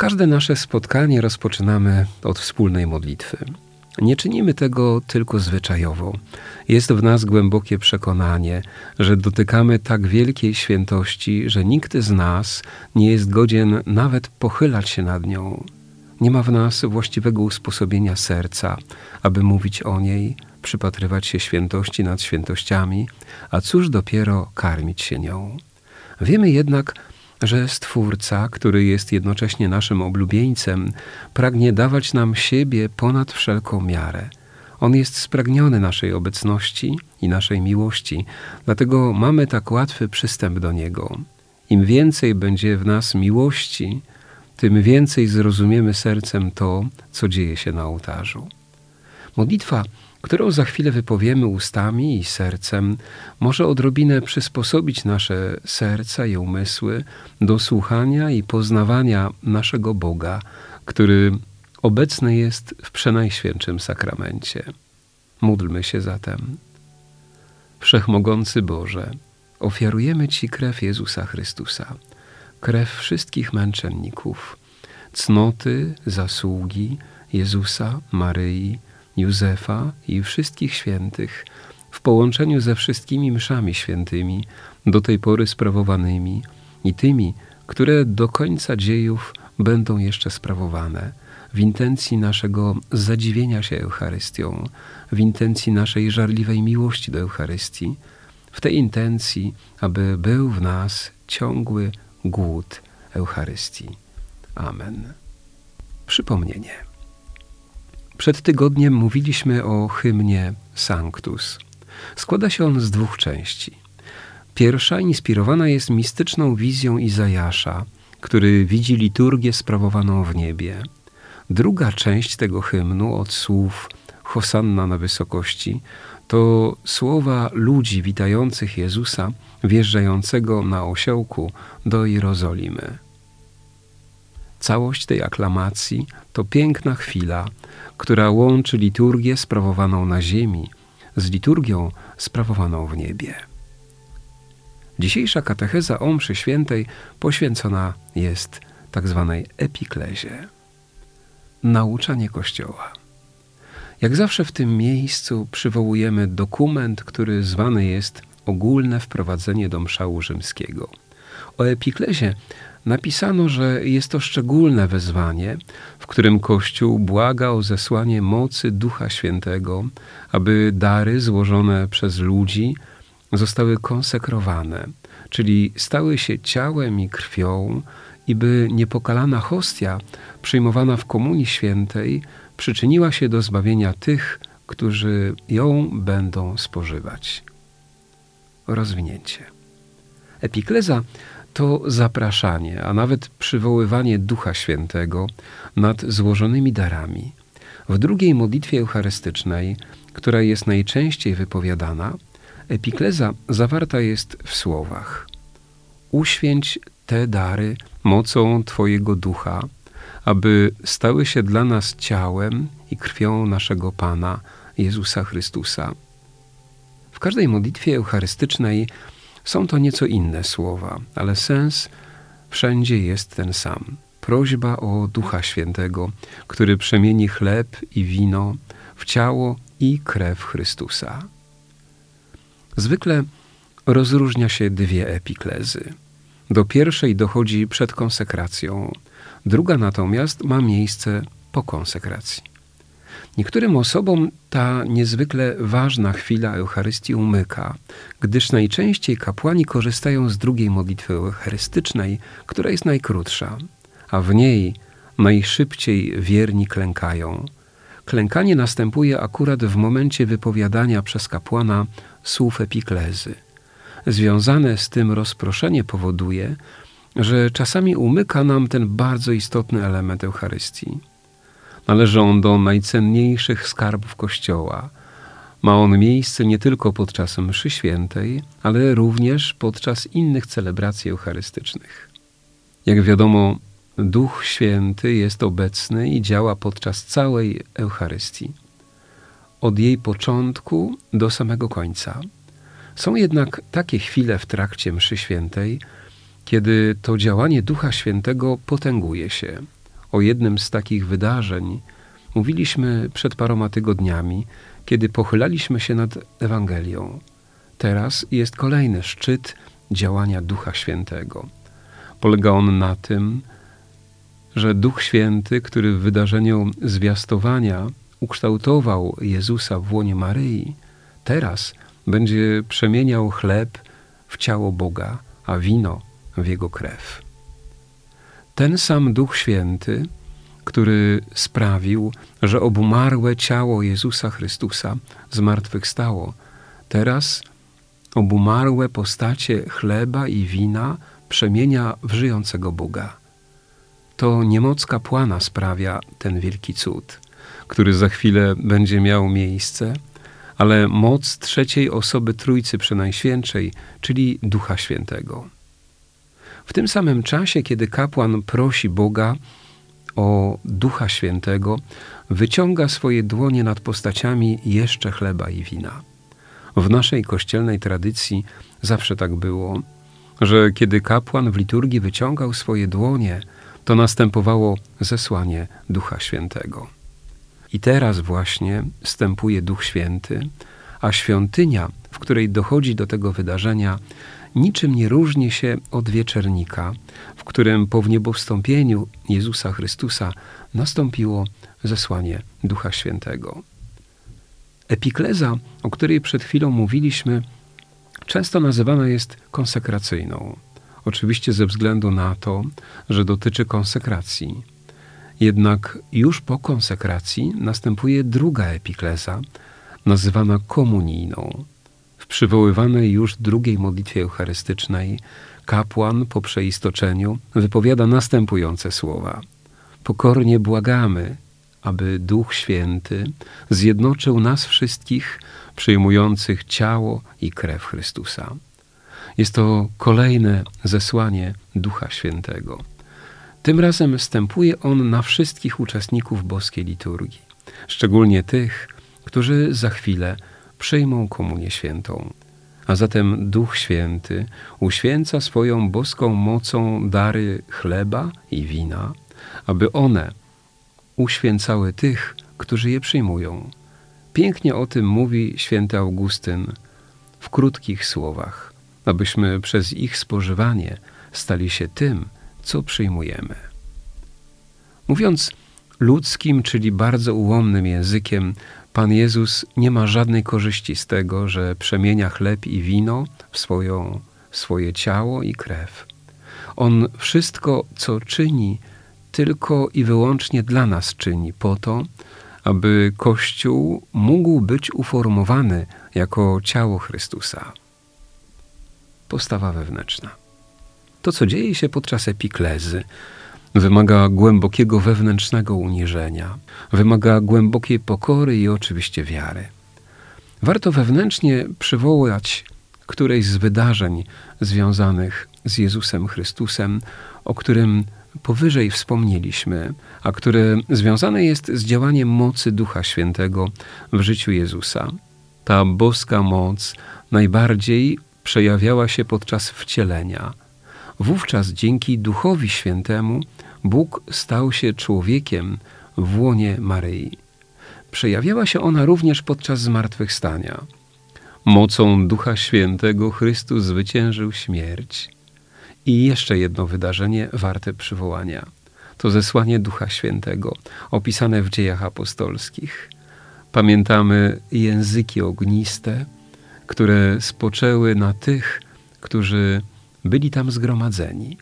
Każde nasze spotkanie rozpoczynamy od wspólnej modlitwy. Nie czynimy tego tylko zwyczajowo. Jest w nas głębokie przekonanie, że dotykamy tak wielkiej świętości, że nikt z nas nie jest godzien nawet pochylać się nad nią. Nie ma w nas właściwego usposobienia serca, aby mówić o niej, przypatrywać się świętości nad świętościami, a cóż dopiero karmić się nią. Wiemy jednak, że Stwórca, który jest jednocześnie naszym oblubieńcem, pragnie dawać nam siebie ponad wszelką miarę. On jest spragniony naszej obecności i naszej miłości, dlatego mamy tak łatwy przystęp do Niego. Im więcej będzie w nas miłości, tym więcej zrozumiemy sercem to, co dzieje się na ołtarzu. Modlitwa którą za chwilę wypowiemy ustami i sercem, może odrobinę przysposobić nasze serca i umysły do słuchania i poznawania naszego Boga, który obecny jest w przenajświętszym sakramencie. Módlmy się zatem. Wszechmogący Boże, ofiarujemy Ci krew Jezusa Chrystusa, krew wszystkich męczenników, cnoty, zasługi Jezusa, Maryi, Józefa i wszystkich świętych w połączeniu ze wszystkimi mszami świętymi, do tej pory sprawowanymi i tymi, które do końca dziejów będą jeszcze sprawowane, w intencji naszego zadziwienia się Eucharystią, w intencji naszej żarliwej miłości do Eucharystii, w tej intencji, aby był w nas ciągły głód Eucharystii. Amen. Przypomnienie. Przed tygodniem mówiliśmy o hymnie Sanctus. Składa się on z dwóch części. Pierwsza inspirowana jest mistyczną wizją Izajasza, który widzi liturgię sprawowaną w niebie. Druga część tego hymnu od słów Hosanna na wysokości to słowa ludzi witających Jezusa wjeżdżającego na osiołku do Jerozolimy. Całość tej aklamacji to piękna chwila, która łączy liturgię sprawowaną na ziemi z liturgią sprawowaną w niebie. Dzisiejsza katecheza o mszy świętej poświęcona jest tak zwanej epiklezie. Nauczanie Kościoła. Jak zawsze w tym miejscu przywołujemy dokument, który zwany jest Ogólne wprowadzenie do mszału rzymskiego. O epiklezie napisano, że jest to szczególne wezwanie, w którym Kościół błaga o zesłanie mocy Ducha Świętego, aby dary złożone przez ludzi zostały konsekrowane, czyli stały się ciałem i krwią, i by niepokalana hostia przyjmowana w Komunii Świętej przyczyniła się do zbawienia tych, którzy ją będą spożywać. Rozwinięcie. Epikleza to zapraszanie, a nawet przywoływanie Ducha Świętego nad złożonymi darami. W drugiej modlitwie eucharystycznej, która jest najczęściej wypowiadana, epikleza zawarta jest w słowach: Uświęć te dary mocą Twojego ducha, aby stały się dla nas ciałem i krwią naszego Pana Jezusa Chrystusa. W każdej modlitwie eucharystycznej są to nieco inne słowa, ale sens wszędzie jest ten sam. Prośba o Ducha Świętego, który przemieni chleb i wino w ciało i krew Chrystusa. Zwykle rozróżnia się dwie epiklezy. Do pierwszej dochodzi przed konsekracją, druga natomiast ma miejsce po konsekracji. Niektórym osobom ta niezwykle ważna chwila Eucharystii umyka, gdyż najczęściej kapłani korzystają z drugiej modlitwy eucharystycznej, która jest najkrótsza, a w niej najszybciej wierni klękają. Klękanie następuje akurat w momencie wypowiadania przez kapłana słów epiklezy. Związane z tym rozproszenie powoduje, że czasami umyka nam ten bardzo istotny element Eucharystii. Należy on do najcenniejszych skarbów Kościoła. Ma on miejsce nie tylko podczas mszy świętej, ale również podczas innych celebracji eucharystycznych. Jak wiadomo, Duch Święty jest obecny i działa podczas całej Eucharystii. Od jej początku do samego końca. Są jednak takie chwile w trakcie mszy świętej, kiedy to działanie Ducha Świętego potęguje się. O jednym z takich wydarzeń mówiliśmy przed paroma tygodniami, kiedy pochylaliśmy się nad Ewangelią. Teraz jest kolejny szczyt działania Ducha Świętego. Polega on na tym, że Duch Święty, który w wydarzeniu zwiastowania ukształtował Jezusa w łonie Maryi, teraz będzie przemieniał chleb w ciało Boga, a wino w jego krew. Ten sam Duch Święty, który sprawił, że obumarłe ciało Jezusa Chrystusa zmartwychwstało, teraz obumarłe postacie chleba i wina przemienia w żyjącego Boga. To niemoc kapłana sprawia ten wielki cud, który za chwilę będzie miał miejsce, ale moc trzeciej osoby Trójcy Przenajświętszej, czyli Ducha Świętego. W tym samym czasie, kiedy kapłan prosi Boga o Ducha Świętego, wyciąga swoje dłonie nad postaciami jeszcze chleba i wina. W naszej kościelnej tradycji zawsze tak było, że kiedy kapłan w liturgii wyciągał swoje dłonie, to następowało zesłanie Ducha Świętego. I teraz właśnie stępuje Duch Święty, a świątynia, w której dochodzi do tego wydarzenia, niczym nie różni się od wieczernika, w którym po wniebowstąpieniu Jezusa Chrystusa nastąpiło zesłanie Ducha Świętego. Epikleza, o której przed chwilą mówiliśmy, często nazywana jest konsekracyjną. Oczywiście ze względu na to, że dotyczy konsekracji. Jednak już po konsekracji następuje druga epikleza, nazywana komunijną. Przywoływanej już drugiej modlitwie eucharystycznej kapłan po przeistoczeniu wypowiada następujące słowa: Pokornie błagamy, aby Duch Święty zjednoczył nas wszystkich przyjmujących ciało i krew Chrystusa. Jest to kolejne zesłanie Ducha Świętego. Tym razem wstępuje on na wszystkich uczestników boskiej liturgii, szczególnie tych, którzy za chwilę przyjmą Komunię Świętą. A zatem Duch Święty uświęca swoją boską mocą dary chleba i wina, aby one uświęcały tych, którzy je przyjmują. Pięknie o tym mówi święty Augustyn w krótkich słowach, abyśmy przez ich spożywanie stali się tym, co przyjmujemy. Mówiąc ludzkim, czyli bardzo ułomnym językiem, Pan Jezus nie ma żadnej korzyści z tego, że przemienia chleb i wino w, swoją, w swoje ciało i krew. On wszystko, co czyni, tylko i wyłącznie dla nas czyni, po to, aby Kościół mógł być uformowany jako ciało Chrystusa. Postawa wewnętrzna. To, co dzieje się podczas epiklezy, wymaga głębokiego wewnętrznego uniżenia, wymaga głębokiej pokory i oczywiście wiary. Warto wewnętrznie przywołać któreś z wydarzeń związanych z Jezusem Chrystusem, o którym powyżej wspomnieliśmy, a które związane jest z działaniem mocy Ducha Świętego w życiu Jezusa. Ta boska moc najbardziej przejawiała się podczas wcielenia. Wówczas dzięki Duchowi Świętemu Bóg stał się człowiekiem w łonie Maryi. Przejawiała się ona również podczas zmartwychwstania. Mocą Ducha Świętego Chrystus zwyciężył śmierć. I jeszcze jedno wydarzenie warte przywołania. To zesłanie Ducha Świętego, opisane w dziejach apostolskich. Pamiętamy języki ogniste, które spoczęły na tych, którzy byli tam zgromadzeni.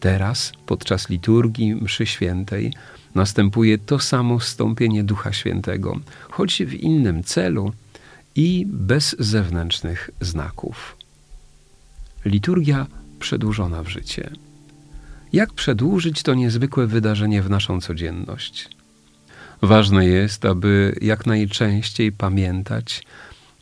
Teraz, podczas liturgii mszy świętej, następuje to samo stąpienie Ducha Świętego, choć w innym celu i bez zewnętrznych znaków. Liturgia przedłużona w życie. Jak przedłużyć to niezwykłe wydarzenie w naszą codzienność? Ważne jest, aby jak najczęściej pamiętać,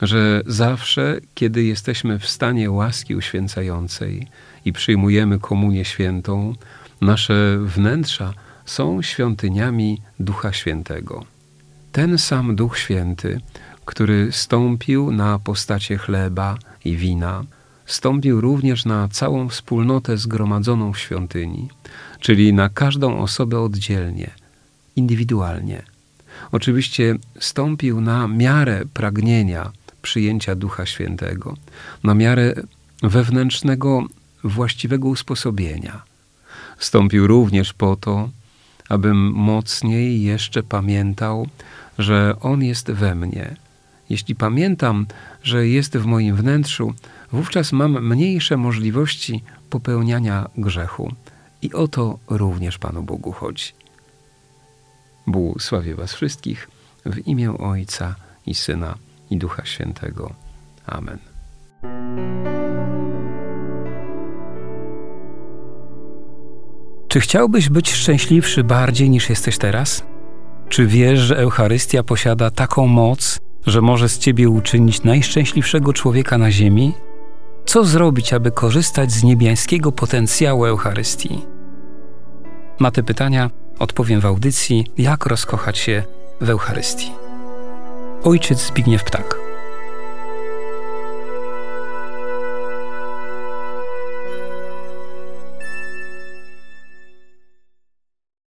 że zawsze, kiedy jesteśmy w stanie łaski uświęcającej i przyjmujemy komunię świętą, nasze wnętrza są świątyniami Ducha Świętego. Ten sam Duch Święty, który stąpił na postacie chleba i wina, stąpił również na całą wspólnotę zgromadzoną w świątyni, czyli na każdą osobę oddzielnie, indywidualnie. Oczywiście stąpił na miarę pragnienia przyjęcia Ducha Świętego, na miarę wewnętrznego, właściwego usposobienia. Stąpił również po to, abym mocniej jeszcze pamiętał, że On jest we mnie. Jeśli pamiętam, że jest w moim wnętrzu, wówczas mam mniejsze możliwości popełniania grzechu. I o to również Panu Bogu chodzi. Błogosławię Was wszystkich w imię Ojca i Syna i Ducha Świętego. Amen. Czy chciałbyś być szczęśliwszy bardziej niż jesteś teraz? Czy wiesz, że Eucharystia posiada taką moc, że może z ciebie uczynić najszczęśliwszego człowieka na ziemi? Co zrobić, aby korzystać z niebiańskiego potencjału Eucharystii? Na te pytania odpowiem w audycji Jak rozkochać się w Eucharystii. Ojciec Zbigniew Ptak.